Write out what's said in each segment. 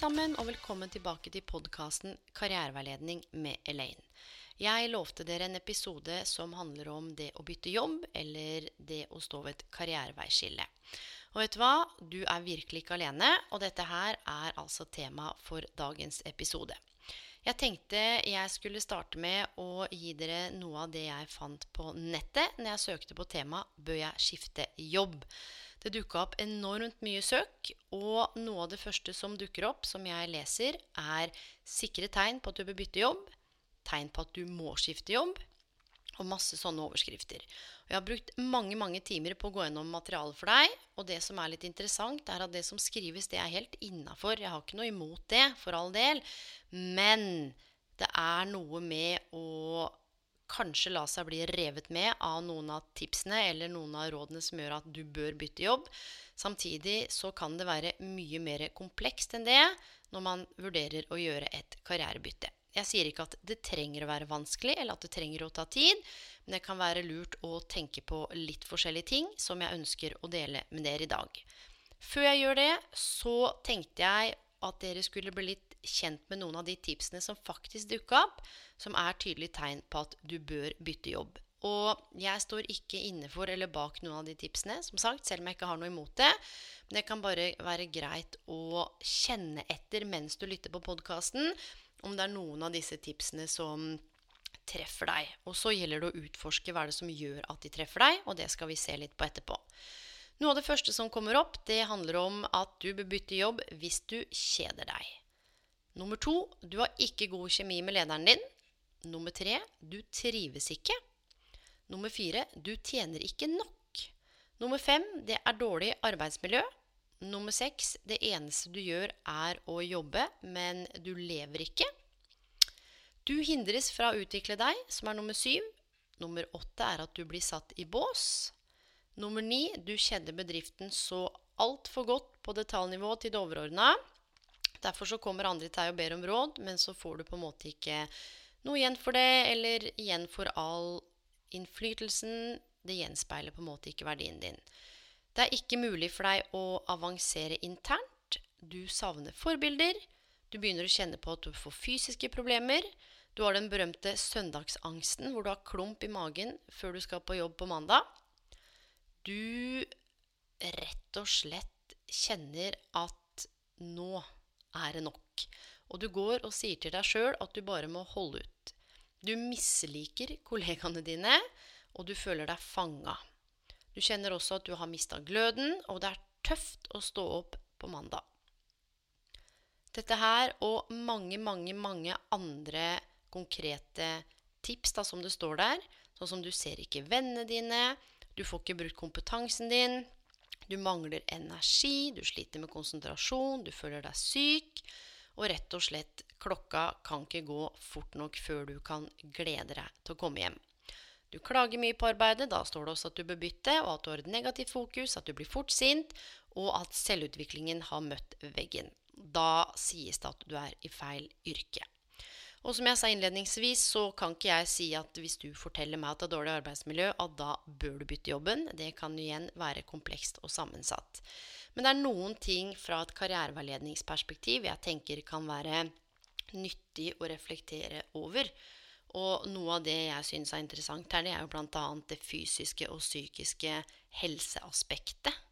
Sammen, og velkommen tilbake til podkasten Karriereveiledning med Elaine. Jeg lovte dere en episode som handler om det å bytte jobb, eller det å stå ved et karriereveiskille. Og vet du hva? Du er virkelig ikke alene, og dette her er altså tema for dagens episode. Jeg tenkte jeg skulle starte med å gi dere noe av det jeg fant på nettet når jeg søkte på temaet 'Bør jeg skifte jobb?' Det dukka opp enormt mye søk, og noe av det første som dukker opp, som jeg leser, er sikre tegn på at du bør bytte jobb, tegn på at du må skifte jobb, og masse sånne overskrifter. Jeg har brukt mange mange timer på å gå gjennom materialet for deg, og det som er litt interessant, er at det som skrives, det er helt innafor. Jeg har ikke noe imot det, for all del, men det er noe med å kanskje la seg bli revet med av noen av tipsene eller noen av rådene som gjør at du bør bytte jobb. Samtidig så kan det være mye mer komplekst enn det når man vurderer å gjøre et karrierebytte. Jeg sier ikke at det trenger å være vanskelig, eller at det trenger å ta tid, men det kan være lurt å tenke på litt forskjellige ting som jeg ønsker å dele med dere i dag. Før jeg gjør det, så tenkte jeg at dere skulle bli litt kjent med noen av de tipsene som faktisk dukka opp, som er tydelige tegn på at du bør bytte jobb. Og jeg står ikke inne for eller bak noen av de tipsene, som sagt, selv om jeg ikke har noe imot det. Men det kan bare være greit å kjenne etter mens du lytter på podkasten, om det er noen av disse tipsene som treffer deg. Og så gjelder det å utforske hva er det som gjør at de treffer deg, og det skal vi se litt på etterpå. Noe av det første som kommer opp, det handler om at du bør bytte jobb hvis du kjeder deg. Nummer to, du har ikke god kjemi med lederen din. Nummer tre, du trives ikke. Nummer fire, du tjener ikke nok. Nummer fem, det er dårlig arbeidsmiljø. Nummer seks, det eneste du gjør er å jobbe, men du lever ikke. Du hindres fra å utvikle deg, som er nummer syv. Nummer åtte er at du blir satt i bås. Nummer ni, du kjenner bedriften så altfor godt på detaljnivå til det overordna. Derfor så kommer andre til deg og ber om råd, men så får du på en måte ikke noe igjen for det, eller igjen for all innflytelsen. Det gjenspeiler på en måte ikke verdien din. Det er ikke mulig for deg å avansere internt. Du savner forbilder. Du begynner å kjenne på at du får fysiske problemer. Du har den berømte søndagsangsten hvor du har klump i magen før du skal på jobb på mandag. Du rett og slett kjenner at nå er det nok. Og du går og sier til deg sjøl at du bare må holde ut. Du misliker kollegaene dine, og du føler deg fanga. Du kjenner også at du har mista gløden, og det er tøft å stå opp på mandag. Dette her og mange, mange, mange andre konkrete tips da, som det står der, sånn som du ser ikke vennene dine, du får ikke brukt kompetansen din, du mangler energi, du sliter med konsentrasjon, du føler deg syk, og rett og slett klokka kan ikke gå fort nok før du kan glede deg til å komme hjem. Du klager mye på arbeidet, da står det også at du bør bytte, og at du har et negativt fokus, at du blir fort sint, og at selvutviklingen har møtt veggen. Da sies det at du er i feil yrke. Og som jeg sa innledningsvis, så kan ikke jeg si at hvis du forteller meg at det er dårlig arbeidsmiljø, at da bør du bytte jobben. Det kan igjen være komplekst og sammensatt. Men det er noen ting fra et karriereveiledningsperspektiv jeg tenker kan være nyttig å reflektere over. Og noe av det jeg syns er interessant her, det er jo bl.a. det fysiske og psykiske helseaspektet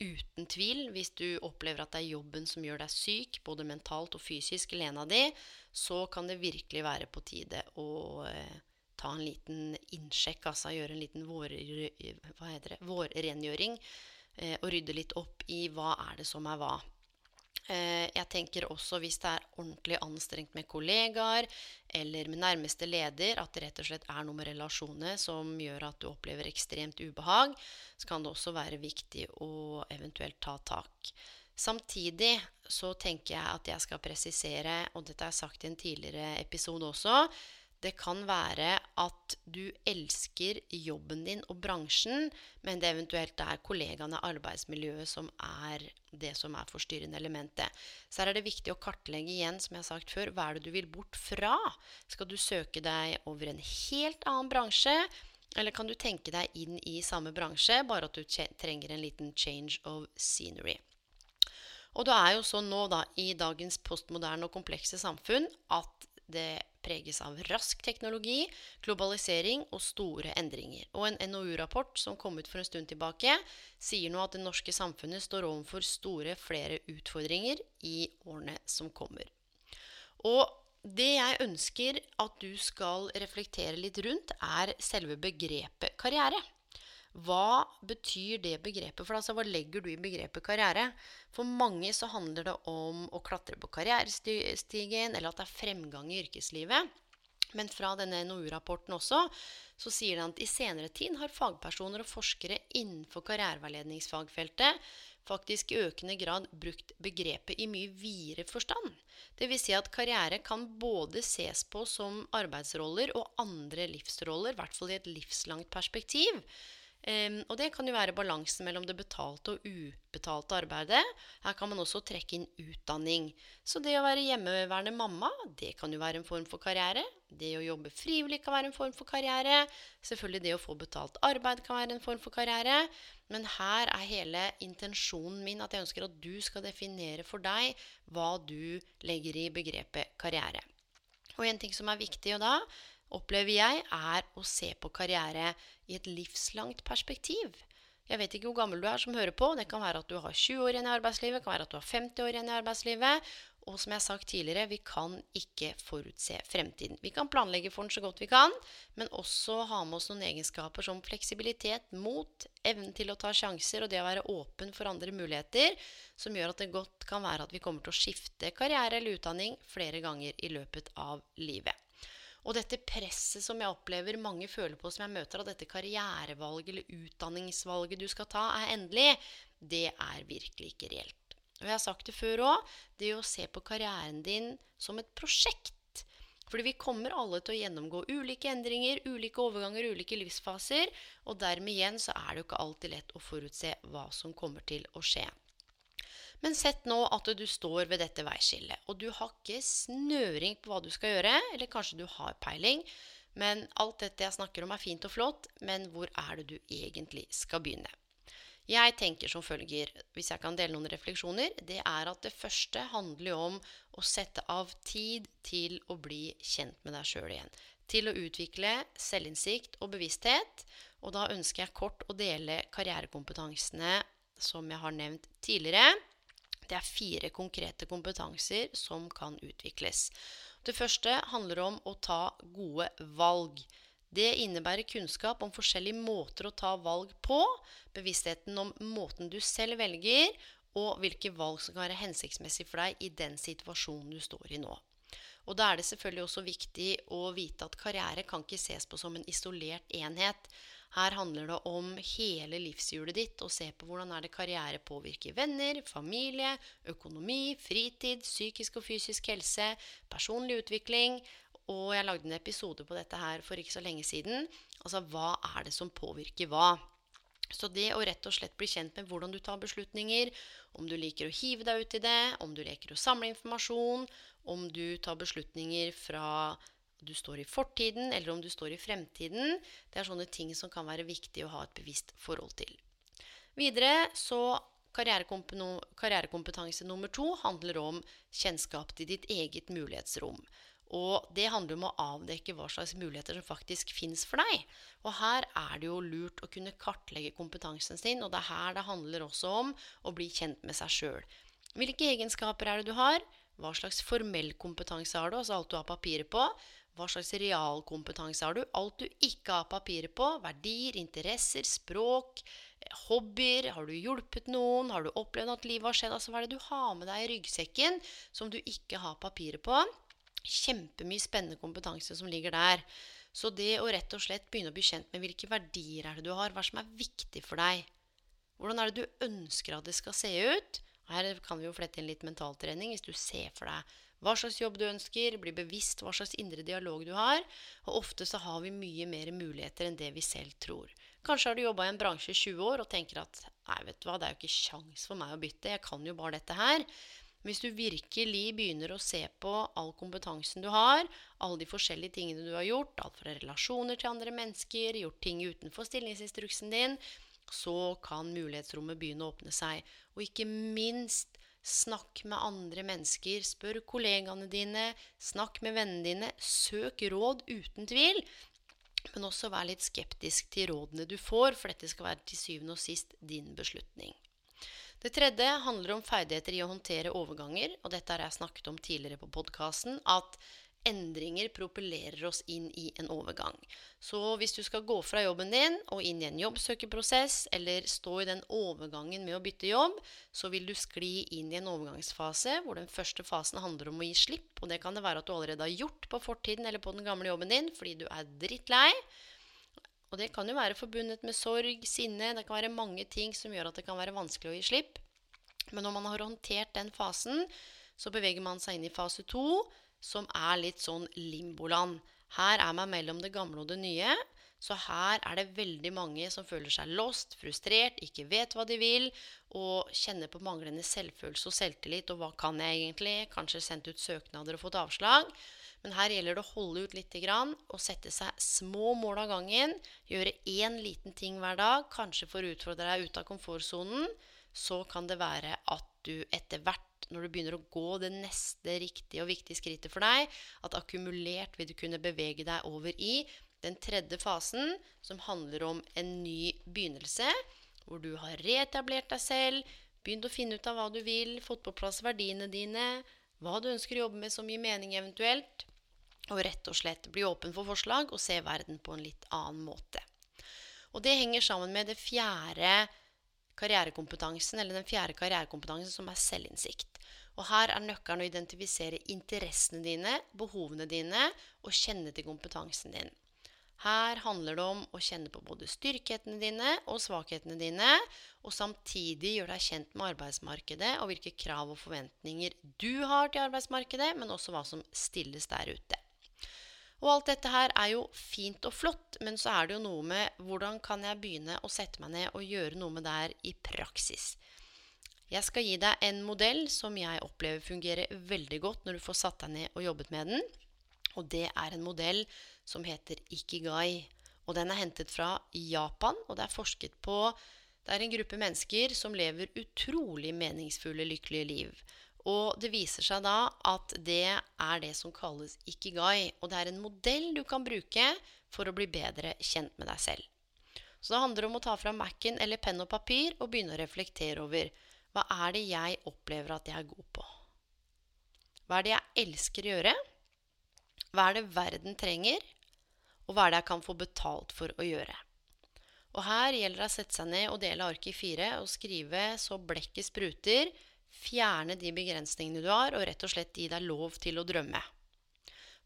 uten tvil, hvis du opplever at det er jobben som gjør deg syk, både mentalt og fysisk, Lena de, så kan det virkelig være på tide å eh, ta en liten innsjekk, altså gjøre en liten vår, vårrengjøring, eh, og rydde litt opp i hva er det som er hva. Eh, jeg tenker også hvis det er ordentlig anstrengt med kollegaer eller med nærmeste leder, at det rett og slett er noe med relasjonene som gjør at du opplever ekstremt ubehag, så kan det også være viktig å eventuelt ta tak. Samtidig så tenker jeg at jeg skal presisere, og dette har jeg sagt i en tidligere episode også, det kan være at du elsker jobben din og bransjen, men det eventuelt er kollegaene, arbeidsmiljøet, som er det som er forstyrrende elementet. Så her er det viktig å kartlegge igjen, som jeg har sagt før, hva er det du vil bort fra? Skal du søke deg over en helt annen bransje? Eller kan du tenke deg inn i samme bransje, bare at du trenger en liten change of scenery? Og det er jo sånn nå, da, i dagens postmoderne og komplekse samfunn, at det preges av rask teknologi, globalisering og store endringer. Og en NOU-rapport som kom ut for en stund tilbake, sier nå at det norske samfunnet står overfor store flere utfordringer i årene som kommer. Og det jeg ønsker at du skal reflektere litt rundt, er selve begrepet karriere. Hva betyr det begrepet? For altså, Hva legger du i begrepet karriere? For mange så handler det om å klatre på karrierestigen, eller at det er fremgang i yrkeslivet. Men fra denne NOU-rapporten også så sier den at i senere tid har fagpersoner og forskere innenfor karriereveiledningsfagfeltet faktisk i økende grad brukt begrepet i mye videre forstand. Dvs. Si at karriere kan både ses på som arbeidsroller og andre livsroller, i hvert fall i et livslangt perspektiv. Um, og det kan jo være balansen mellom det betalte og ubetalte arbeidet. Her kan man også trekke inn utdanning. Så det å være hjemmeværende mamma, det kan jo være en form for karriere. Det å jobbe frivillig kan være en form for karriere. Selvfølgelig det å få betalt arbeid kan være en form for karriere. Men her er hele intensjonen min at jeg ønsker at du skal definere for deg hva du legger i begrepet karriere. Og en ting som er viktig da, opplever jeg, er å se på karriere i et livslangt perspektiv. Jeg vet ikke hvor gammel du er som hører på. Det kan være at du har 20 år igjen i arbeidslivet, det kan være at du har 50 år igjen i arbeidslivet. Og som jeg har sagt tidligere, vi kan ikke forutse fremtiden. Vi kan planlegge for den så godt vi kan, men også ha med oss noen egenskaper som fleksibilitet, mot, evnen til å ta sjanser og det å være åpen for andre muligheter, som gjør at det godt kan være at vi kommer til å skifte karriere eller utdanning flere ganger i løpet av livet. Og dette presset som jeg opplever mange føler på som jeg møter, at dette karrierevalget eller utdanningsvalget du skal ta, er endelig, det er virkelig ikke reelt. Og jeg har sagt det før òg, det å se på karrieren din som et prosjekt. Fordi vi kommer alle til å gjennomgå ulike endringer, ulike overganger, ulike livsfaser. Og dermed igjen så er det jo ikke alltid lett å forutse hva som kommer til å skje. Men sett nå at du står ved dette veiskillet, og du har ikke snøring på hva du skal gjøre, eller kanskje du har peiling, men alt dette jeg snakker om er fint og flott, men hvor er det du egentlig skal begynne? Jeg tenker som følger, hvis jeg kan dele noen refleksjoner, det er at det første handler om å sette av tid til å bli kjent med deg sjøl igjen. Til å utvikle selvinnsikt og bevissthet. Og da ønsker jeg kort å dele karrierekompetansene som jeg har nevnt tidligere det er fire konkrete kompetanser som kan utvikles. Det første handler om å ta gode valg. Det innebærer kunnskap om forskjellige måter å ta valg på, bevisstheten om måten du selv velger, og hvilke valg som kan være hensiktsmessig for deg i den situasjonen du står i nå. Og da er det selvfølgelig også viktig å vite at karriere kan ikke ses på som en isolert enhet. Her handler det om hele livshjulet ditt og se på hvordan er det karriere påvirker venner, familie, økonomi, fritid, psykisk og fysisk helse, personlig utvikling. Og jeg lagde en episode på dette her for ikke så lenge siden. Altså hva er det som påvirker hva? Så det å rett og slett bli kjent med hvordan du tar beslutninger, om du liker å hive deg ut i det, om du liker å samle informasjon, om du tar beslutninger fra du står i fortiden, eller om du står i fremtiden. Det er sånne ting som kan være viktig å ha et bevisst forhold til. Videre så Karrierekompetanse nummer to handler om kjennskap til ditt eget mulighetsrom. Og det handler om å avdekke hva slags muligheter som faktisk fins for deg. Og her er det jo lurt å kunne kartlegge kompetansen sin, og det er her det handler også om å bli kjent med seg sjøl. Hvilke egenskaper er det du har? Hva slags formell kompetanse har du, altså alt du har papiret på? Hva slags realkompetanse har du? Alt du ikke har papirer på. Verdier, interesser, språk, hobbyer? Har du hjulpet noen? Har du opplevd at livet har skjedd? Altså, hva er det du har med deg i ryggsekken som du ikke har papiret på? Kjempemye spennende kompetanse som ligger der. Så det å rett og slett begynne å bli kjent med hvilke verdier er det du har, hva som er viktig for deg, hvordan er det du ønsker at det skal se ut? Her kan vi jo flette inn litt mentaltrening hvis du ser for deg hva slags jobb du ønsker, bli bevisst hva slags indre dialog du har. Og ofte så har vi mye mer muligheter enn det vi selv tror. Kanskje har du jobba i en bransje i 20 år og tenker at nei, vet du hva, det er jo ikke kjangs for meg å bytte, jeg kan jo bare dette her. Hvis du virkelig begynner å se på all kompetansen du har, alle de forskjellige tingene du har gjort, alt fra relasjoner til andre mennesker, gjort ting utenfor stillingsinstruksen din, så kan mulighetsrommet begynne å åpne seg. Og ikke minst snakk med andre mennesker, spør kollegaene dine, snakk med vennene dine, søk råd uten tvil. Men også vær litt skeptisk til rådene du får, for dette skal være til syvende og sist din beslutning. Det tredje handler om ferdigheter i å håndtere overganger. Og dette har jeg snakket om tidligere på podkasten. At endringer propellerer oss inn i en overgang. Så hvis du skal gå fra jobben din og inn i en jobbsøkerprosess, eller stå i den overgangen med å bytte jobb, så vil du skli inn i en overgangsfase hvor den første fasen handler om å gi slipp. Og det kan det være at du allerede har gjort på fortiden eller på den gamle jobben din fordi du er drittlei. Og det kan jo være forbundet med sorg, sinne, det kan være mange ting som gjør at det kan være vanskelig å gi slipp. Men når man har håndtert den fasen, så beveger man seg inn i fase to som er litt sånn limboland. Her er man mellom det gamle og det nye. Så her er det veldig mange som føler seg lost, frustrert, ikke vet hva de vil, og kjenner på manglende selvfølelse og selvtillit. Og hva kan jeg egentlig? Kanskje sendt ut søknader og fått avslag. Men her gjelder det å holde ut litt og sette seg små mål av gangen. Gjøre én liten ting hver dag, kanskje for å utfordre deg ut av komfortsonen. Så kan det være at du etter hvert når du begynner å gå det neste riktige og viktige skrittet for deg, at akkumulert vil du kunne bevege deg over i den tredje fasen, som handler om en ny begynnelse, hvor du har reetablert deg selv, begynt å finne ut av hva du vil, fått på plass verdiene dine, hva du ønsker å jobbe med som gir mening eventuelt, og rett og slett bli åpen for forslag og se verden på en litt annen måte. Og det henger sammen med det fjerde karrierekompetansen, eller den fjerde karrierekompetansen, som er selvinnsikt. Og her er nøkkelen å identifisere interessene dine, behovene dine, og kjenne til kompetansen din. Her handler det om å kjenne på både styrkhetene dine og svakhetene dine, og samtidig gjøre deg kjent med arbeidsmarkedet og hvilke krav og forventninger du har til arbeidsmarkedet, men også hva som stilles der ute. Og alt dette her er jo fint og flott, men så er det jo noe med hvordan kan jeg begynne å sette meg ned og gjøre noe med det her i praksis. Jeg skal gi deg en modell som jeg opplever fungerer veldig godt når du får satt deg ned og jobbet med den. Og det er en modell som heter Ikigai. Og den er hentet fra Japan, og det er forsket på Det er en gruppe mennesker som lever utrolig meningsfulle, lykkelige liv. Og det viser seg da at det er det som kalles ikigai. Og det er en modell du kan bruke for å bli bedre kjent med deg selv. Så det handler om å ta fram Mac-en eller penn og papir og begynne å reflektere over hva er det jeg opplever at jeg er god på? Hva er det jeg elsker å gjøre? Hva er det verden trenger? Og hva er det jeg kan få betalt for å gjøre? Og her gjelder det å sette seg ned og dele arket i fire og skrive så blekket spruter Fjerne de begrensningene du har, og rett og slett gi deg lov til å drømme.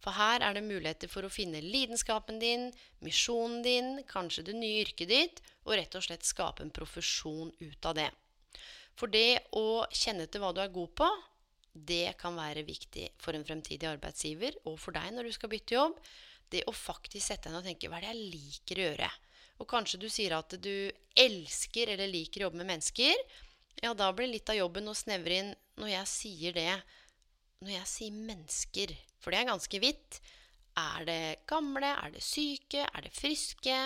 For her er det muligheter for å finne lidenskapen din, misjonen din, kanskje det nye yrket ditt, og rett og slett skape en profesjon ut av det. For det å kjenne til hva du er god på, det kan være viktig for en fremtidig arbeidsgiver og for deg når du skal bytte jobb. Det å faktisk sette deg ned og tenke hva er det jeg liker å gjøre? Og kanskje du sier at du elsker eller liker å jobbe med mennesker ja, da blir litt av jobben å snevre inn når jeg sier det Når jeg sier mennesker, for det er ganske vidt. Er det gamle? Er det syke? Er det friske?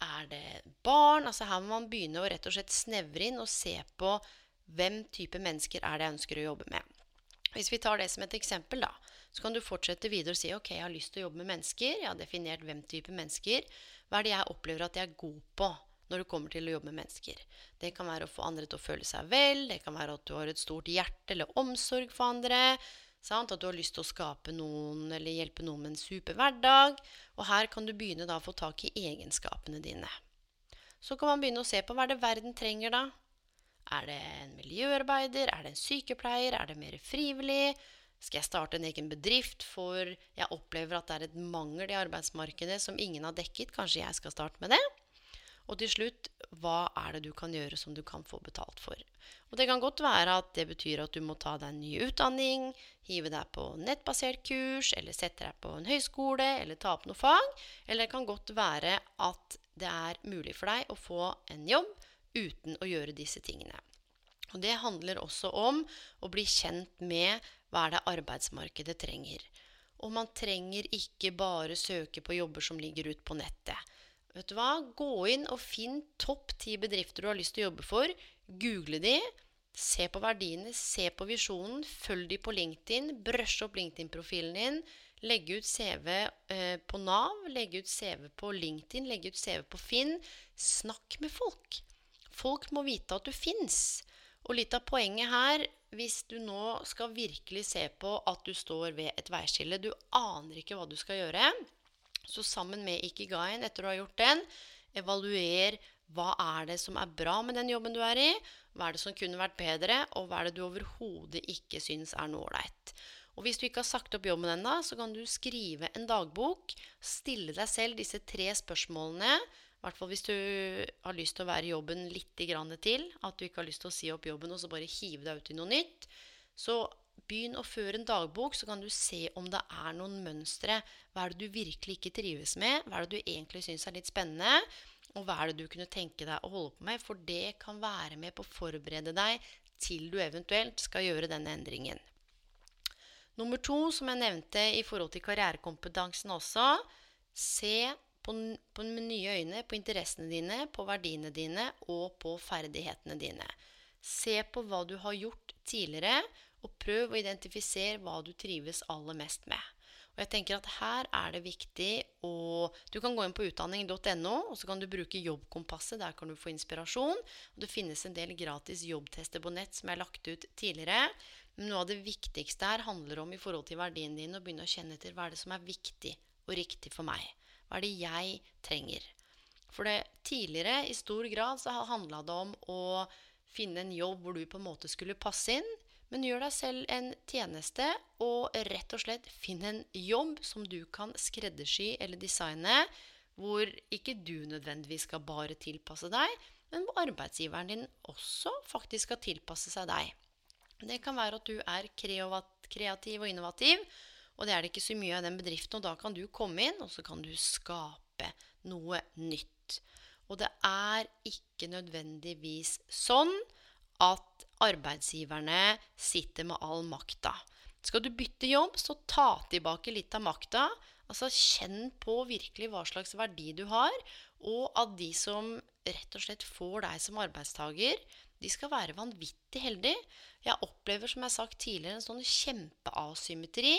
Er det barn? Altså Her må man begynne å rett og slett snevre inn og se på hvem type mennesker er det jeg ønsker å jobbe med. Hvis vi tar det som et eksempel, da, så kan du fortsette videre og si ok, jeg har lyst til å jobbe med mennesker. Jeg har definert hvem type mennesker. Hva er det jeg opplever at jeg er god på? Når du kommer til å jobbe med mennesker. Det kan være å få andre til å føle seg vel, det kan være at du har et stort hjerte eller omsorg for andre. Sant? At du har lyst til å skape noen eller hjelpe noen med en super hverdag. Og her kan du begynne da å få tak i egenskapene dine. Så kan man begynne å se på hva det verden trenger da. Er det en miljøarbeider? Er det en sykepleier? Er det mer frivillig? Skal jeg starte en egen bedrift, for jeg opplever at det er et mangel i arbeidsmarkedet som ingen har dekket? Kanskje jeg skal starte med det? Og til slutt, hva er det du kan gjøre som du kan få betalt for? Og Det kan godt være at det betyr at du må ta deg en ny utdanning, hive deg på nettbasert kurs, eller sette deg på en høyskole, eller ta opp noe fag. Eller det kan godt være at det er mulig for deg å få en jobb uten å gjøre disse tingene. Og Det handler også om å bli kjent med hva er det arbeidsmarkedet trenger? Og man trenger ikke bare søke på jobber som ligger ut på nettet. Vet du hva? Gå inn og finn topp ti bedrifter du har lyst til å jobbe for. Google de. Se på verdiene, se på visjonen. Følg de på LinkedIn. brush opp LinkedIn-profilen din. Legge ut CV eh, på Nav, legge ut CV på LinkedIn, legge ut CV på Finn. Snakk med folk. Folk må vite at du fins. Og litt av poenget her hvis du nå skal virkelig se på at du står ved et veiskille, du aner ikke hva du skal gjøre, så sammen med Ikigaien, etter du har gjort den, evaluer hva er det som er bra med den jobben du er i, hva er det som kunne vært bedre, og hva er det du overhodet ikke syns er noe ålreit. Og hvis du ikke har sagt opp jobben ennå, så kan du skrive en dagbok, stille deg selv disse tre spørsmålene i hvert fall hvis du har lyst til å være i jobben litt til. At du ikke har lyst til å si opp jobben og så bare hive deg ut i noe nytt. Så begynn å føre en dagbok, så kan du se om det er noen mønstre. Hva er det du virkelig ikke trives med? Hva er det du egentlig syns er litt spennende? Og hva er det du kunne tenke deg å holde på med? For det kan være med på å forberede deg til du eventuelt skal gjøre denne endringen. Nummer to, som jeg nevnte i forhold til karrierekompetansen også, se på, på, nye øyne på interessene dine, på verdiene dine og på ferdighetene dine. Se på hva du har gjort tidligere, og prøv å identifisere hva du trives aller mest med. Og jeg tenker at Her er det viktig å Du kan gå inn på utdanning.no, og så kan du bruke Jobbkompasset. Der kan du få inspirasjon. Og Det finnes en del gratis jobbtester på nett som jeg har lagt ut tidligere. Men noe av det viktigste her handler om i forhold til verdiene dine å begynne å kjenne etter hva er det som er viktig og riktig for meg. Hva er det jeg trenger? For det tidligere, i stor grad, så handla det om å finne en jobb hvor du på en måte skulle passe inn. Men gjør deg selv en tjeneste og rett og slett finn en jobb som du kan skreddersy eller designe, hvor ikke du nødvendigvis skal bare tilpasse deg, men hvor arbeidsgiveren din også faktisk skal tilpasse seg deg. Det kan være at du er kreativ og innovativ, og det er det ikke så mye av den bedriften. Og da kan du komme inn, og så kan du skape noe nytt. Og det er ikke nødvendigvis sånn at arbeidsgiverne sitter med all makta. Skal du bytte jobb, så ta tilbake litt av makta. Altså Kjenn på virkelig hva slags verdi du har, og at de som rett og slett får deg som arbeidstaker, de skal være vanvittig heldige. Jeg opplever, som jeg har sagt tidligere, en sånn kjempeasymmetri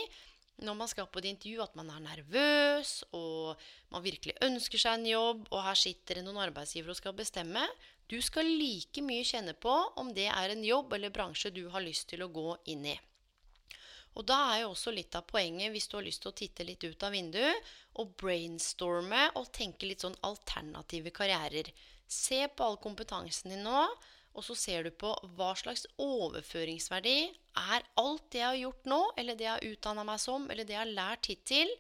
når man skal på et intervju, at man er nervøs, og man virkelig ønsker seg en jobb, og her sitter det noen arbeidsgivere og skal bestemme. Du skal like mye kjenne på om det er en jobb eller bransje du har lyst til å gå inn i. Og da er jo også litt av poenget, hvis du har lyst til å titte litt ut av vinduet, og brainstorme og tenke litt sånn alternative karrierer. Se på all kompetansen din nå. Og så ser du på hva slags overføringsverdi er alt det jeg har gjort nå, eller det jeg har utdanna meg som, eller det jeg har lært hittil.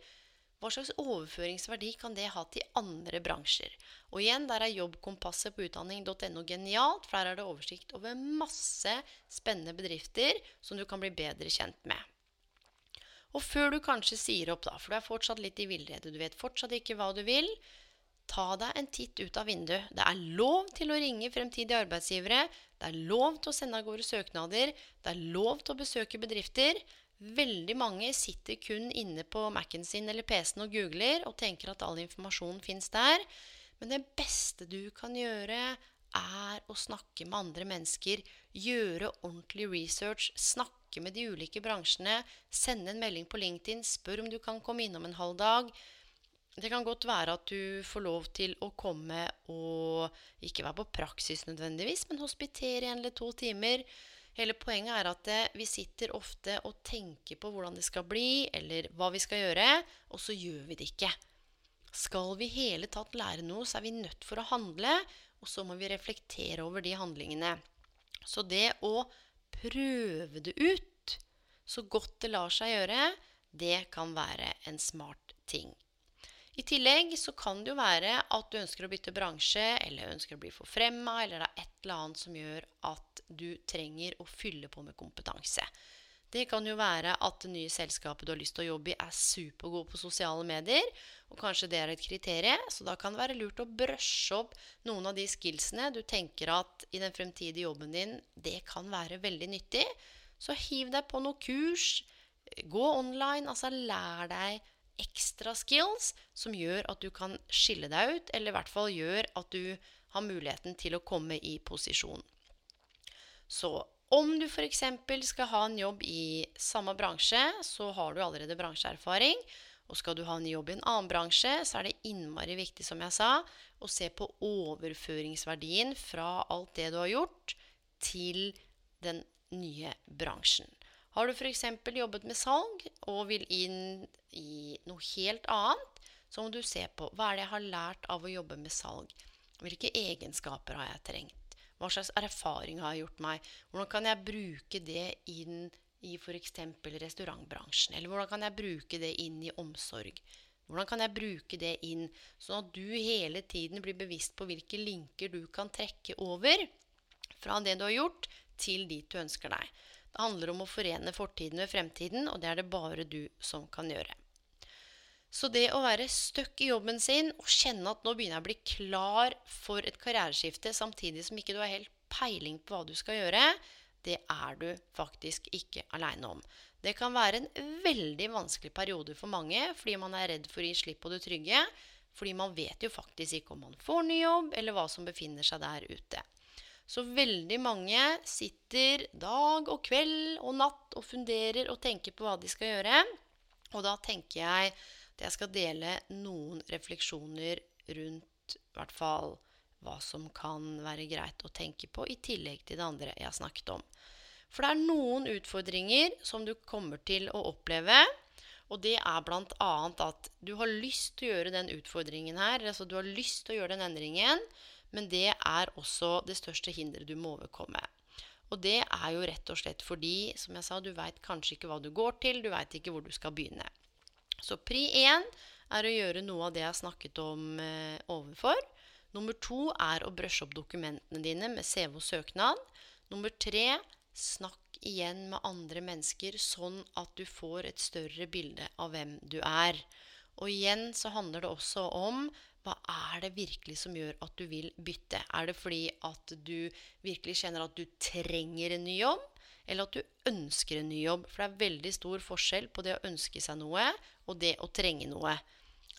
Hva slags overføringsverdi kan det ha til andre bransjer? Og igjen, der er jobbkompasset på utdanning.no genialt, for der er det oversikt over masse spennende bedrifter som du kan bli bedre kjent med. Og før du kanskje sier opp, da, for du er fortsatt litt i villrede, du vet fortsatt ikke hva du vil, ta deg en titt ut av vinduet. Det er lov til å ringe fremtidige arbeidsgivere. Det er lov til å sende av gårde søknader. Det er lov til å besøke bedrifter. Veldig mange sitter kun inne på Mac-en sin eller PC-en og googler og tenker at all informasjon fins der. Men det beste du kan gjøre, er å snakke med andre mennesker. Gjøre ordentlig research. Snakke med de ulike bransjene. Sende en melding på LinkedIn. Spør om du kan komme innom en halv dag. Det kan godt være at du får lov til å komme og ikke være på praksis nødvendigvis, men hospitere en eller to timer. Hele poenget er at eh, vi sitter ofte og tenker på hvordan det skal bli, eller hva vi skal gjøre, og så gjør vi det ikke. Skal vi hele tatt lære noe, så er vi nødt for å handle, og så må vi reflektere over de handlingene. Så det å prøve det ut så godt det lar seg gjøre, det kan være en smart ting. I tillegg så kan det jo være at du ønsker å bytte bransje, eller ønsker å bli forfremma, eller det er et eller annet som gjør at du trenger å fylle på med kompetanse. Det kan jo være at det nye selskapet du har lyst til å jobbe i, er supergod på sosiale medier. Og kanskje det er et kriterium, så da kan det være lurt å brushe opp noen av de skillsene du tenker at i den fremtidige jobben din, det kan være veldig nyttig. Så hiv deg på noen kurs, gå online, altså lær deg ekstra skills som gjør at du kan skille deg ut, eller i hvert fall gjør at du har muligheten til å komme i posisjon. Så om du f.eks. skal ha en jobb i samme bransje, så har du allerede bransjeerfaring. Og skal du ha en jobb i en annen bransje, så er det innmari viktig, som jeg sa, å se på overføringsverdien fra alt det du har gjort, til den nye bransjen. Har du f.eks. jobbet med salg og vil inn i noe helt annet, så må du se på hva er det jeg har lært av å jobbe med salg. Hvilke egenskaper har jeg trengt? Hva slags erfaring har jeg gjort meg? Hvordan kan jeg bruke det inn i f.eks. restaurantbransjen? Eller hvordan kan jeg bruke det inn i omsorg? Hvordan kan jeg bruke det inn sånn at du hele tiden blir bevisst på hvilke linker du kan trekke over fra det du har gjort, til dit du ønsker deg? Det handler om å forene fortiden med fremtiden, og det er det bare du som kan gjøre. Så det å være stuck i jobben sin og kjenne at nå begynner jeg å bli klar for et karriereskifte, samtidig som ikke du har helt peiling på hva du skal gjøre, det er du faktisk ikke aleine om. Det kan være en veldig vanskelig periode for mange fordi man er redd for å gi slipp på det trygge. Fordi man vet jo faktisk ikke om man får ny jobb, eller hva som befinner seg der ute. Så veldig mange sitter dag og kveld og natt og funderer og tenker på hva de skal gjøre. Og da tenker jeg at jeg skal dele noen refleksjoner rundt hvert fall hva som kan være greit å tenke på, i tillegg til det andre jeg har snakket om. For det er noen utfordringer som du kommer til å oppleve. Og det er bl.a. at du har lyst til å gjøre den utfordringen her. altså Du har lyst til å gjøre den endringen, men det er også det største hinderet du må overkomme. Og det er jo rett og slett fordi, som jeg sa, du veit kanskje ikke hva du går til, du veit ikke hvor du skal begynne. Så pri én er å gjøre noe av det jeg har snakket om eh, overfor. Nummer to er å brøsje opp dokumentene dine med CV og søknad. Nummer tre snakk igjen med andre mennesker, sånn at du får et større bilde av hvem du er. Og igjen så handler det også om hva er det virkelig som gjør at du vil bytte? Er det fordi at du virkelig kjenner at du trenger en ny jobb? eller at du ønsker en ny jobb. For det er veldig stor forskjell på det å ønske seg noe og det å trenge noe.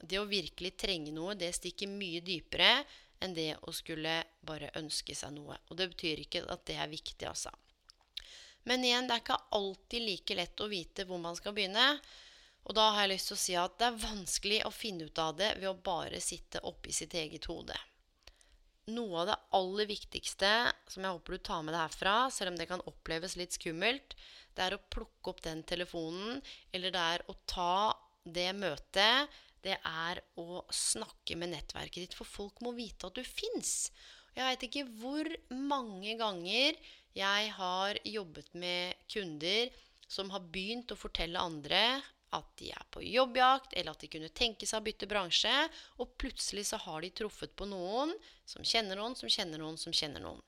Det å virkelig trenge noe, det stikker mye dypere enn det å skulle bare ønske seg noe. Og det betyr ikke at det er viktig, altså. Men igjen, det er ikke alltid like lett å vite hvor man skal begynne. Og da har jeg lyst til å si at det er vanskelig å finne ut av det ved å bare sitte oppi sitt eget hode noe av det aller viktigste som jeg håper du tar med deg herfra, selv om det kan oppleves litt skummelt, det er å plukke opp den telefonen, eller det er å ta det møtet. Det er å snakke med nettverket ditt, for folk må vite at du fins. Jeg veit ikke hvor mange ganger jeg har jobbet med kunder som har begynt å fortelle andre at de er på jobbjakt, eller at de kunne tenke seg å bytte bransje. Og plutselig så har de truffet på noen som kjenner noen, som kjenner noen, som kjenner noen.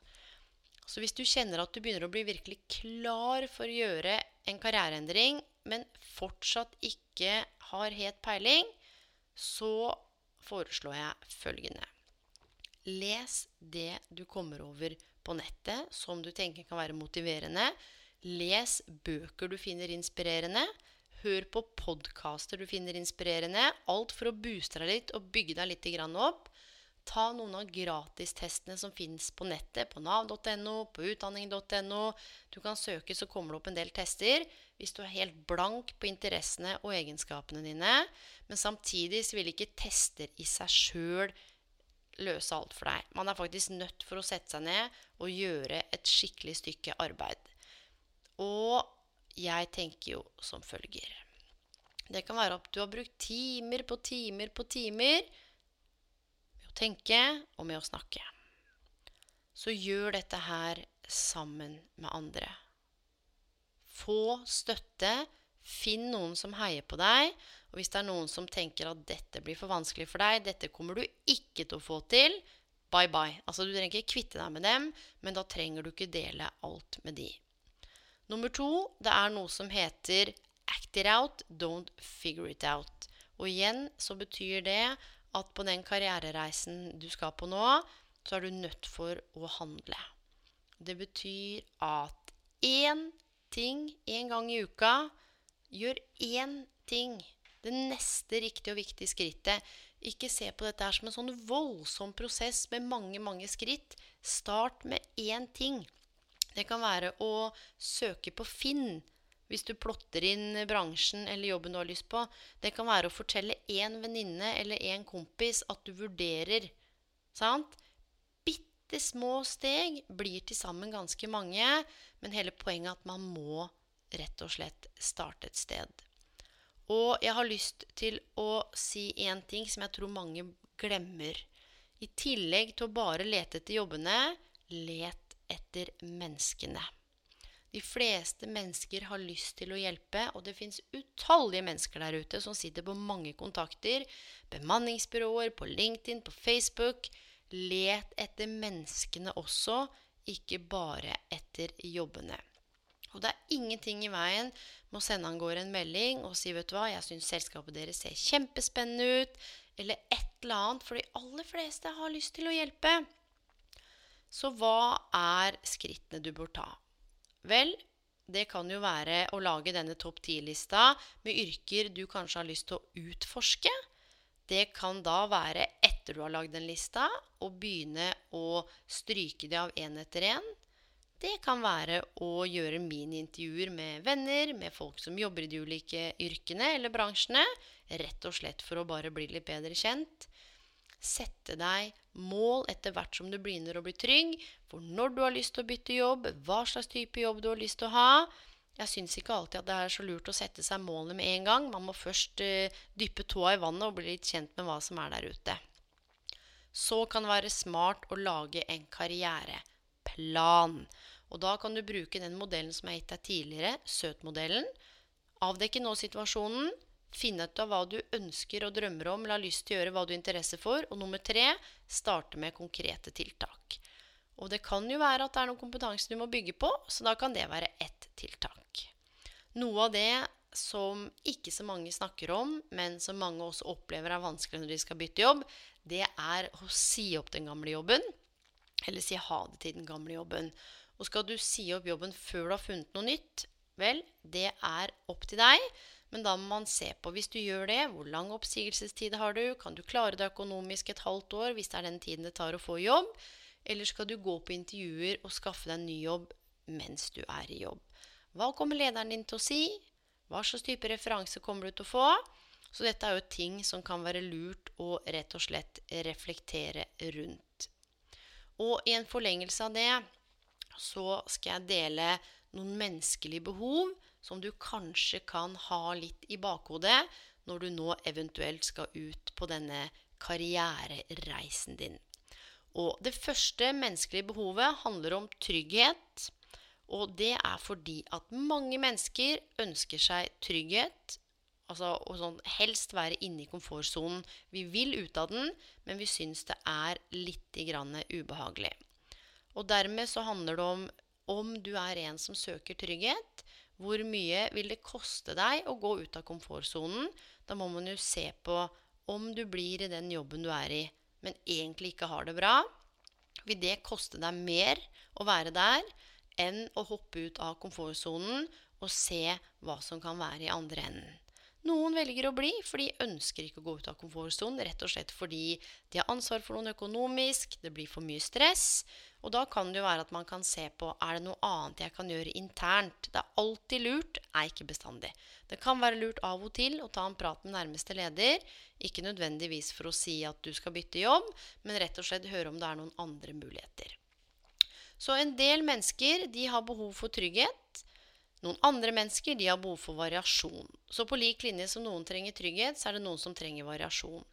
Så hvis du kjenner at du begynner å bli virkelig klar for å gjøre en karriereendring, men fortsatt ikke har helt peiling, så foreslår jeg følgende. Les det du kommer over på nettet som du tenker kan være motiverende. Les bøker du finner inspirerende. Hør på podkaster du finner inspirerende. Alt for å booste deg litt og bygge deg litt opp. Ta noen av gratistestene som fins på nettet, på nav.no, på utdanning.no. Du kan søke, så kommer det opp en del tester. Hvis du er helt blank på interessene og egenskapene dine. Men samtidig så vil ikke tester i seg sjøl løse alt for deg. Man er faktisk nødt for å sette seg ned og gjøre et skikkelig stykke arbeid. Og jeg tenker jo som følger. Det kan være at du har brukt timer på timer på timer med å tenke og med å snakke. Så gjør dette her sammen med andre. Få støtte. Finn noen som heier på deg. Og hvis det er noen som tenker at dette blir for vanskelig for deg, dette kommer du ikke til å få til, bye bye. Altså Du trenger ikke kvitte deg med dem, men da trenger du ikke dele alt med de. Nummer to, det er noe som heter act it out, don't figure it out. Og igjen så betyr det at på den karrierereisen du skal på nå, så er du nødt for å handle. Det betyr at én ting én gang i uka Gjør én ting. Det neste riktige og viktige skrittet. Ikke se på dette som en sånn voldsom prosess med mange, mange skritt. Start med én ting. Det kan være å søke på Finn hvis du plotter inn bransjen eller jobben du har lyst på. Det kan være å fortelle én venninne eller én kompis at du vurderer. Sant? Bitte små steg blir til sammen ganske mange, men hele poenget er at man må rett og slett starte et sted. Og jeg har lyst til å si én ting som jeg tror mange glemmer. I tillegg til å bare lete etter jobbene, let etter menneskene. De fleste mennesker har lyst til å hjelpe, og det fins utallige mennesker der ute som sitter på mange kontakter. Bemanningsbyråer, på LinkedIn, på Facebook. Let etter menneskene også, ikke bare etter jobbene. Og det er ingenting i veien med å sende av gårde en melding og si vet du hva, jeg syns selskapet deres ser kjempespennende ut, eller et eller annet. For de aller fleste har lyst til å hjelpe. Så hva er skrittene du bør ta? Vel, det kan jo være å lage denne topp 10-lista med yrker du kanskje har lyst til å utforske. Det kan da være etter du har lagd den lista, å begynne å stryke det av én etter én. Det kan være å gjøre miniintervjuer med venner, med folk som jobber i de ulike yrkene eller bransjene. Rett og slett for å bare bli litt bedre kjent sette deg mål etter hvert som du begynner å bli trygg, for når du har lyst til å bytte jobb, hva slags type jobb du har lyst til å ha. Jeg syns ikke alltid at det er så lurt å sette seg målene med en gang. Man må først uh, dyppe tåa i vannet og bli litt kjent med hva som er der ute. Så kan det være smart å lage en karriereplan. Og da kan du bruke den modellen som jeg har gitt deg tidligere, søt-modellen. Avdekke nå situasjonen. Finne ut av hva du ønsker og drømmer om eller har lyst til å gjøre, hva du har interesse for. Og nummer tre starte med konkrete tiltak. Og det kan jo være at det er noen kompetanse du må bygge på, så da kan det være ett tiltak. Noe av det som ikke så mange snakker om, men som mange også opplever er vanskelig når de skal bytte jobb, det er å si opp den gamle jobben. Eller si ha det til den gamle jobben. Og skal du si opp jobben før du har funnet noe nytt, vel, det er opp til deg. Men da må man se på, hvis du gjør det, hvor lang oppsigelsestid har du? Kan du klare det økonomisk et halvt år hvis det er den tiden det tar å få jobb? Eller skal du gå på intervjuer og skaffe deg en ny jobb mens du er i jobb? Hva kommer lederen din til å si? Hva slags type referanse kommer du til å få? Så dette er jo ting som kan være lurt å rett og slett reflektere rundt. Og i en forlengelse av det så skal jeg dele noen menneskelige behov som du kanskje kan ha litt i bakhodet når du nå eventuelt skal ut på denne karrierereisen din. Og det første menneskelige behovet handler om trygghet. Og det er fordi at mange mennesker ønsker seg trygghet. Altså å sånn, helst være inne i komfortsonen. Vi vil ut av den, men vi syns det er litt ubehagelig. Og dermed så handler det om om du er en som søker trygghet, hvor mye vil det koste deg å gå ut av komfortsonen? Da må man jo se på om du blir i den jobben du er i, men egentlig ikke har det bra. Vil det koste deg mer å være der enn å hoppe ut av komfortsonen og se hva som kan være i andre enden? Noen velger å bli, for de ønsker ikke å gå ut av komfortsonen. Rett og slett fordi de har ansvar for noen økonomisk, det blir for mye stress. Og da kan det jo være at man kan se på er det noe annet jeg kan gjøre internt. Det er alltid lurt, er ikke bestandig. Det kan være lurt av og til å ta en prat med nærmeste leder. Ikke nødvendigvis for å si at du skal bytte jobb, men rett og slett høre om det er noen andre muligheter. Så en del mennesker de har behov for trygghet. Noen andre mennesker de har behov for variasjon. Så på lik linje som noen trenger trygghet, så er det noen som trenger variasjon.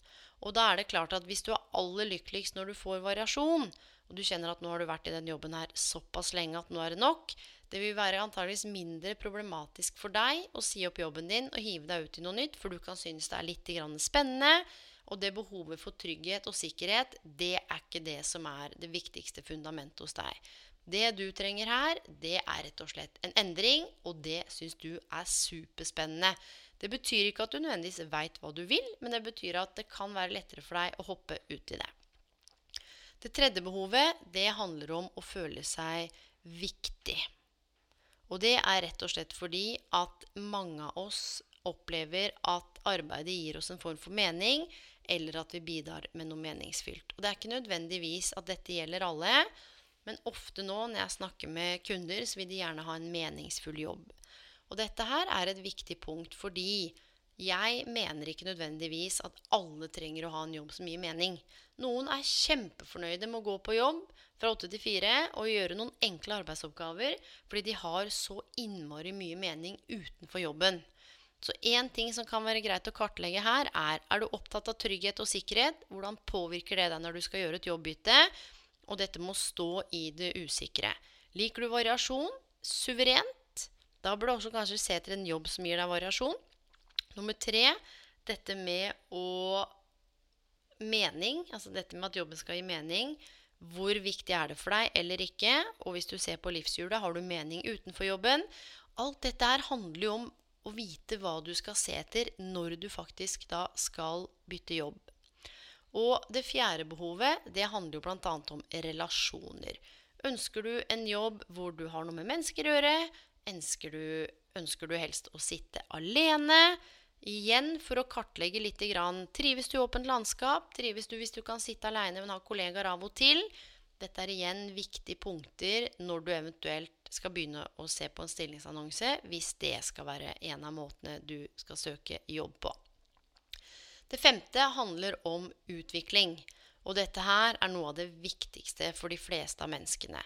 Og da er det klart at hvis du er aller lykkeligst når du får variasjon, og du kjenner at nå har du vært i den jobben her såpass lenge at nå er det nok, det vil være antageligvis mindre problematisk for deg å si opp jobben din og hive deg ut i noe nytt, for du kan synes det er litt spennende. Og det behovet for trygghet og sikkerhet, det er ikke det som er det viktigste fundamentet hos deg. Det du trenger her, det er rett og slett en endring, og det syns du er superspennende. Det betyr ikke at du nødvendigvis veit hva du vil, men det betyr at det kan være lettere for deg å hoppe ut i det. Det tredje behovet, det handler om å føle seg viktig. Og det er rett og slett fordi at mange av oss opplever at arbeidet gir oss en form for mening, eller at vi bidrar med noe meningsfylt. Og det er ikke nødvendigvis at dette gjelder alle, men ofte nå når jeg snakker med kunder, så vil de gjerne ha en meningsfull jobb. Og dette her er et viktig punkt fordi jeg mener ikke nødvendigvis at alle trenger å ha en jobb som gir mening. Noen er kjempefornøyde med å gå på jobb fra 8 til 4 og gjøre noen enkle arbeidsoppgaver fordi de har så innmari mye mening utenfor jobben. Så én ting som kan være greit å kartlegge her, er er du opptatt av trygghet og sikkerhet. Hvordan påvirker det deg når du skal gjøre et jobbbytte? Og dette må stå i det usikre. Liker du variasjon? Suverent. Da bør du også kanskje se etter en jobb som gir deg variasjon. Nummer tre dette med å mening, altså dette med at jobben skal gi mening. Hvor viktig er det for deg eller ikke? Og hvis du ser på livshjulet, har du mening utenfor jobben? Alt dette her handler jo om å vite hva du skal se etter når du faktisk da skal bytte jobb. Og det fjerde behovet, det handler jo bl.a. om relasjoner. Ønsker du en jobb hvor du har noe med mennesker å gjøre? Ønsker du, ønsker du helst å sitte alene? Igjen for å kartlegge litt. Trives du i åpent landskap? Trives du hvis du kan sitte alene, men ha kollegaer av og til? Dette er igjen viktige punkter når du eventuelt skal begynne å se på en stillingsannonse, hvis det skal være en av måtene du skal søke jobb på. Det femte handler om utvikling. Og dette her er noe av det viktigste for de fleste av menneskene.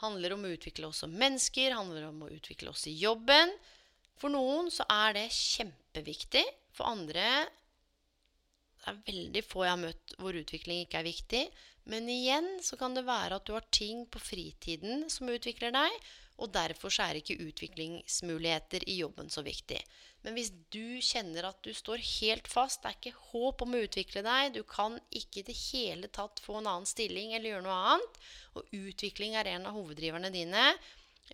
Handler om å utvikle oss som mennesker, handler om å utvikle oss i jobben. For noen så er det kjempeviktig. For andre det er veldig få jeg har møtt hvor utvikling ikke er viktig. Men igjen så kan det være at du har ting på fritiden som utvikler deg, og derfor så er ikke utviklingsmuligheter i jobben så viktig. Men hvis du kjenner at du står helt fast, det er ikke håp om å utvikle deg, du kan ikke i det hele tatt få en annen stilling eller gjøre noe annet, og utvikling er en av hoveddriverne dine,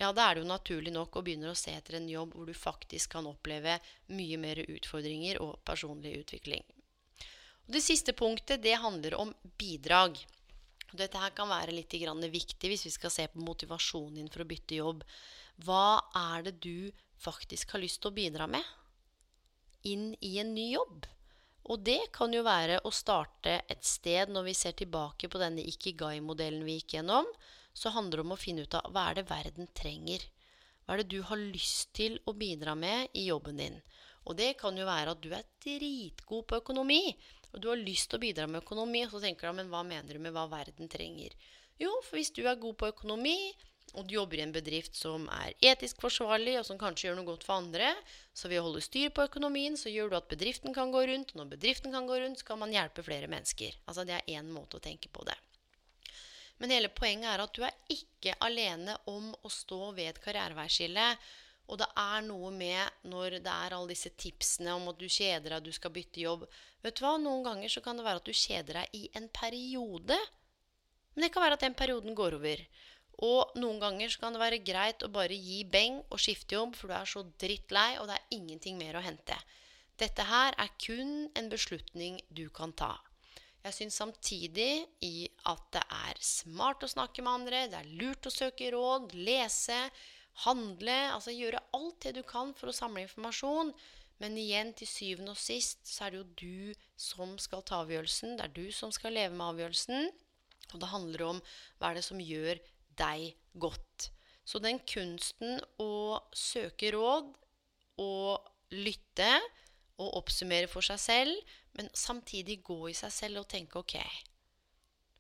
ja, da er det jo naturlig nok å begynne å se etter en jobb hvor du faktisk kan oppleve mye mer utfordringer og personlig utvikling. Og det siste punktet det handler om bidrag. Dette her kan være litt viktig hvis vi skal se på motivasjonen din for å bytte jobb. Hva er det du faktisk har lyst til å bidra med inn i en ny jobb? Og det kan jo være å starte et sted når vi ser tilbake på denne ikigai-modellen vi gikk gjennom så handler det om å finne ut av hva er det verden trenger. Hva er det du har lyst til å bidra med i jobben din? Og det kan jo være at du er dritgod på økonomi, og du har lyst til å bidra med økonomi, og så tenker du men hva mener du med hva verden trenger? Jo, for hvis du er god på økonomi, og du jobber i en bedrift som er etisk forsvarlig, og som kanskje gjør noe godt for andre, så ved å holde styr på økonomien, så gjør du at bedriften kan gå rundt. Og når bedriften kan gå rundt, så kan man hjelpe flere mennesker. Altså det er én måte å tenke på det. Men hele poenget er at du er ikke alene om å stå ved et karriereveiskille. Og det er noe med når det er alle disse tipsene om at du kjeder deg, du skal bytte jobb. Vet du hva? Noen ganger så kan det være at du kjeder deg i en periode. Men det kan være at den perioden går over. Og noen ganger så kan det være greit å bare gi beng og skifte jobb, for du er så drittlei, og det er ingenting mer å hente. Dette her er kun en beslutning du kan ta. Jeg syns samtidig i at det er smart å snakke med andre, det er lurt å søke råd, lese, handle, altså gjøre alt det du kan for å samle informasjon. Men igjen, til syvende og sist, så er det jo du som skal ta avgjørelsen. Det er du som skal leve med avgjørelsen. Og det handler om hva er det som gjør deg godt. Så den kunsten å søke råd og lytte og oppsummere for seg selv, men samtidig gå i seg selv og tenke ok,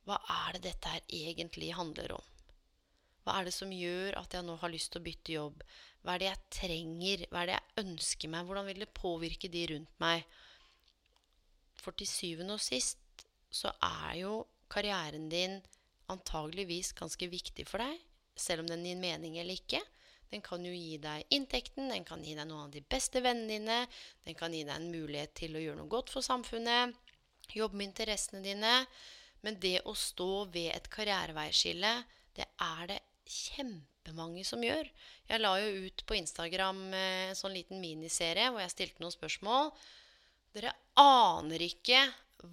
hva er det dette her egentlig handler om? Hva er det som gjør at jeg nå har lyst til å bytte jobb? Hva er det jeg trenger? Hva er det jeg ønsker meg? Hvordan vil det påvirke de rundt meg? For til syvende og sist så er jo karrieren din antageligvis ganske viktig for deg, selv om den gir mening eller ikke. Den kan jo gi deg inntekten, den kan gi deg noen av de beste vennene dine, den kan gi deg en mulighet til å gjøre noe godt for samfunnet, jobbe med interessene dine. Men det å stå ved et karriereveiskille, det er det kjempemange som gjør. Jeg la jo ut på Instagram eh, en sånn liten miniserie hvor jeg stilte noen spørsmål. Dere aner ikke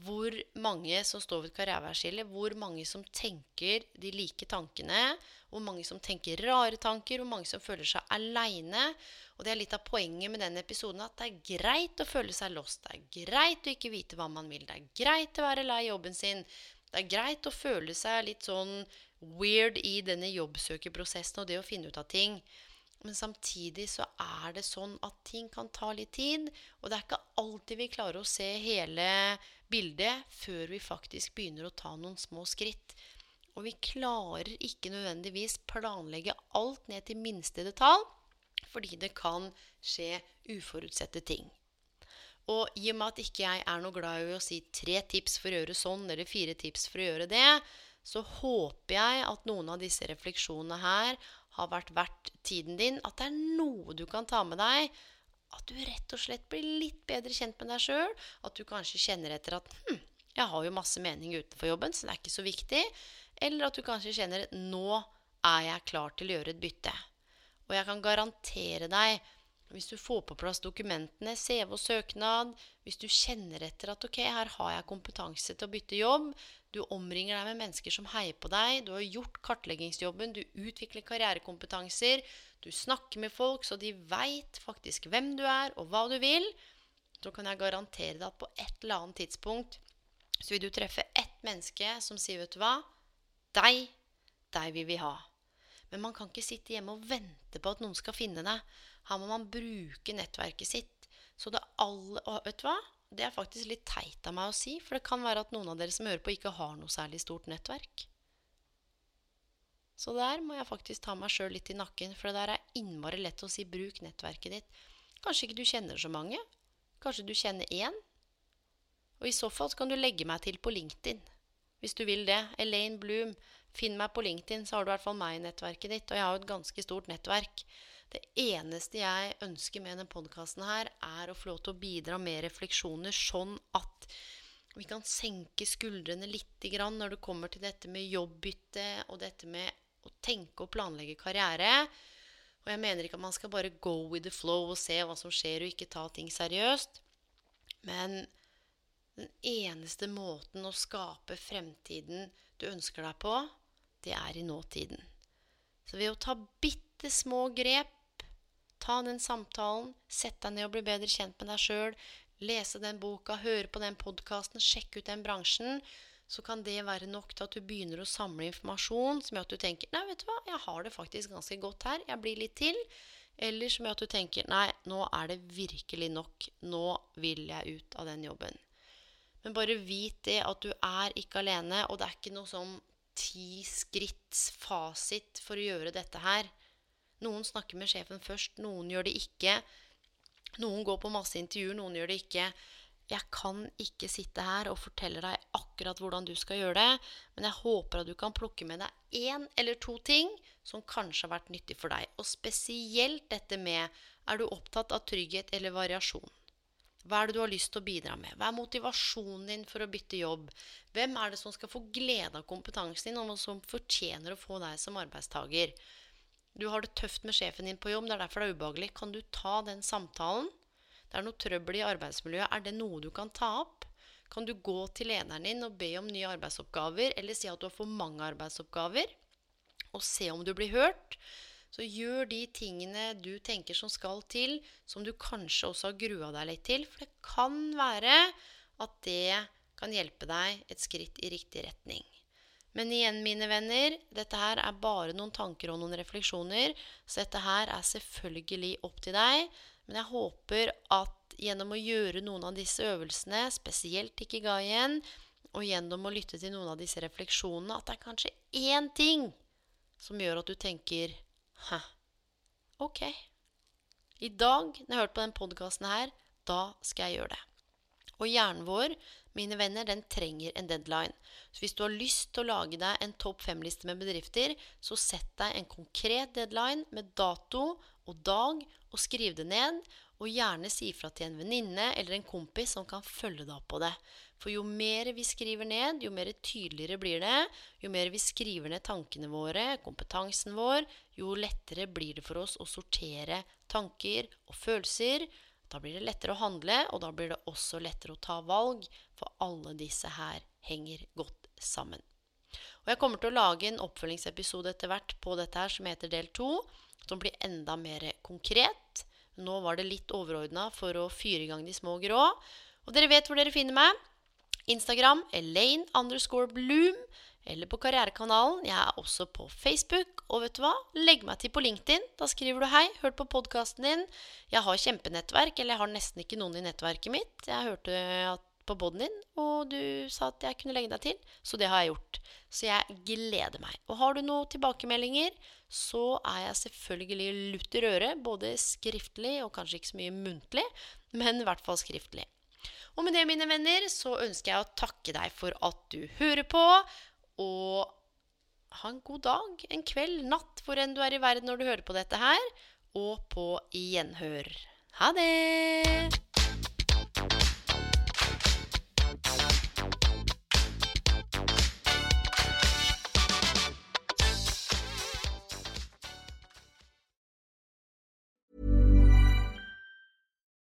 hvor mange som står ved et karriereveiskille, hvor mange som tenker de like tankene, hvor mange som tenker rare tanker, hvor mange som føler seg aleine. Og det er litt av poenget med den episoden at det er greit å føle seg lost. Det er greit å ikke vite hva man vil. Det er greit å være lei jobben sin. Det er greit å føle seg litt sånn weird i denne jobbsøkerprosessen og det å finne ut av ting. Men samtidig så er det sånn at ting kan ta litt tid. Og det er ikke alltid vi klarer å se hele bildet før vi faktisk begynner å ta noen små skritt. Og vi klarer ikke nødvendigvis planlegge alt ned til minste detalj, fordi det kan skje uforutsette ting. Og i og med at ikke jeg er noe glad i å si tre tips for å gjøre sånn, eller fire tips for å gjøre det, så håper jeg at noen av disse refleksjonene her har vært verdt tiden din. At det er noe du kan ta med deg. At du rett og slett blir litt bedre kjent med deg sjøl. At du kanskje kjenner etter at hm, jeg har jo masse mening utenfor jobben, så det er ikke så viktig. Eller at du kanskje kjenner nå er jeg klar til å gjøre et bytte. Og jeg kan garantere deg hvis du får på plass dokumentene, CV og søknad, hvis du kjenner etter at ok, her har jeg kompetanse til å bytte jobb, du omringer deg med mennesker som heier på deg, du har gjort kartleggingsjobben, du utvikler karrierekompetanser, du snakker med folk så de veit faktisk hvem du er og hva du vil, så kan jeg garantere deg at på et eller annet tidspunkt så vil du treffe ett menneske som sier, vet du hva, deg, deg vil vi ha. Men man kan ikke sitte hjemme og vente på at noen skal finne deg. Her må man bruke nettverket sitt. Så det alle Og vet du hva? Det er faktisk litt teit av meg å si, for det kan være at noen av dere som hører på, ikke har noe særlig stort nettverk. Så der må jeg faktisk ta meg sjøl litt i nakken, for det der er innmari lett å si 'bruk nettverket ditt'. Kanskje ikke du kjenner så mange. Kanskje du kjenner én. Og i så fall så kan du legge meg til på LinkedIn. Hvis du vil det. Elaine Bloom. Finn meg på LinkedIn, så har du i hvert fall meg i nettverket ditt. Og jeg har jo et ganske stort nettverk. Det eneste jeg ønsker med denne podkasten her, er å få lov til å bidra med refleksjoner, sånn at vi kan senke skuldrene litt når det kommer til dette med jobbbytte og dette med å tenke og planlegge karriere. Og jeg mener ikke at man skal bare go with the flow og se hva som skjer, og ikke ta ting seriøst. Men den eneste måten å skape fremtiden du ønsker deg på, det er i nåtiden. Så ved å ta bitte små grep Ta den samtalen, sett deg ned og bli bedre kjent med deg sjøl. Lese den boka, høre på den podkasten, sjekke ut den bransjen. Så kan det være nok til at du begynner å samle informasjon som gjør at du tenker Nei, vet du hva, jeg har det faktisk ganske godt her. Jeg blir litt til. Eller som gjør at du tenker Nei, nå er det virkelig nok. Nå vil jeg ut av den jobben. Men bare vit det at du er ikke alene, og det er ikke noe sånn ti skritts fasit for å gjøre dette her. Noen snakker med sjefen først, noen gjør det ikke. Noen går på masse intervjuer, noen gjør det ikke. Jeg kan ikke sitte her og fortelle deg akkurat hvordan du skal gjøre det, men jeg håper at du kan plukke med deg én eller to ting som kanskje har vært nyttig for deg. Og spesielt dette med er du opptatt av trygghet eller variasjon? Hva er det du har lyst til å bidra med? Hva er motivasjonen din for å bytte jobb? Hvem er det som skal få glede av kompetansen din, og som fortjener å få deg som arbeidstaker? Du har det tøft med sjefen din på jobb, det er derfor det er ubehagelig. Kan du ta den samtalen? Det er noe trøbbel i arbeidsmiljøet. Er det noe du kan ta opp? Kan du gå til lederen din og be om nye arbeidsoppgaver, eller si at du har for mange arbeidsoppgaver, og se om du blir hørt? Så gjør de tingene du tenker som skal til, som du kanskje også har grua deg litt til. For det kan være at det kan hjelpe deg et skritt i riktig retning. Men igjen, mine venner, dette her er bare noen tanker og noen refleksjoner. Så dette her er selvfølgelig opp til deg. Men jeg håper at gjennom å gjøre noen av disse øvelsene, spesielt ikke ga igjen, og gjennom å lytte til noen av disse refleksjonene, at det er kanskje én ting som gjør at du tenker Hæ, ok. I dag, når jeg har hørt på den podkasten her, da skal jeg gjøre det. Og hjernen vår, mine venner, den trenger en deadline. Så hvis du har lyst til å lage deg en topp fem-liste med bedrifter, så sett deg en konkret deadline med dato og dag, og skriv det ned. Og gjerne si fra til en venninne eller en kompis som kan følge deg opp på det. For jo mer vi skriver ned, jo mer tydeligere blir det. Jo mer vi skriver ned tankene våre, kompetansen vår, jo lettere blir det for oss å sortere tanker og følelser da blir det lettere å handle, og da blir det også lettere å ta valg, for alle disse her henger godt sammen. Og jeg kommer til å lage en oppfølgingsepisode etter hvert på dette her som heter del to, som blir enda mer konkret. Nå var det litt overordna for å fyre i gang de små grå. Og dere vet hvor dere finner meg. Instagram Elaine underscore Bloom eller på Karrierekanalen. Jeg er også på Facebook. Og vet du hva? Legg meg til på LinkedIn. Da skriver du 'hei, hørt på podkasten din'. Jeg har kjempenettverk, eller jeg har nesten ikke noen i nettverket mitt. Jeg hørte at på poden din, og du sa at jeg kunne legge deg til. Så det har jeg gjort. Så jeg gleder meg. Og har du noen tilbakemeldinger, så er jeg selvfølgelig lutter øre, både skriftlig og kanskje ikke så mye muntlig, men i hvert fall skriftlig. Og med det, mine venner, så ønsker jeg å takke deg for at du hører på. Og ha en god dag, en kveld, natt, hvor enn du er i verden når du hører på dette her. Og på gjenhør. Ha det!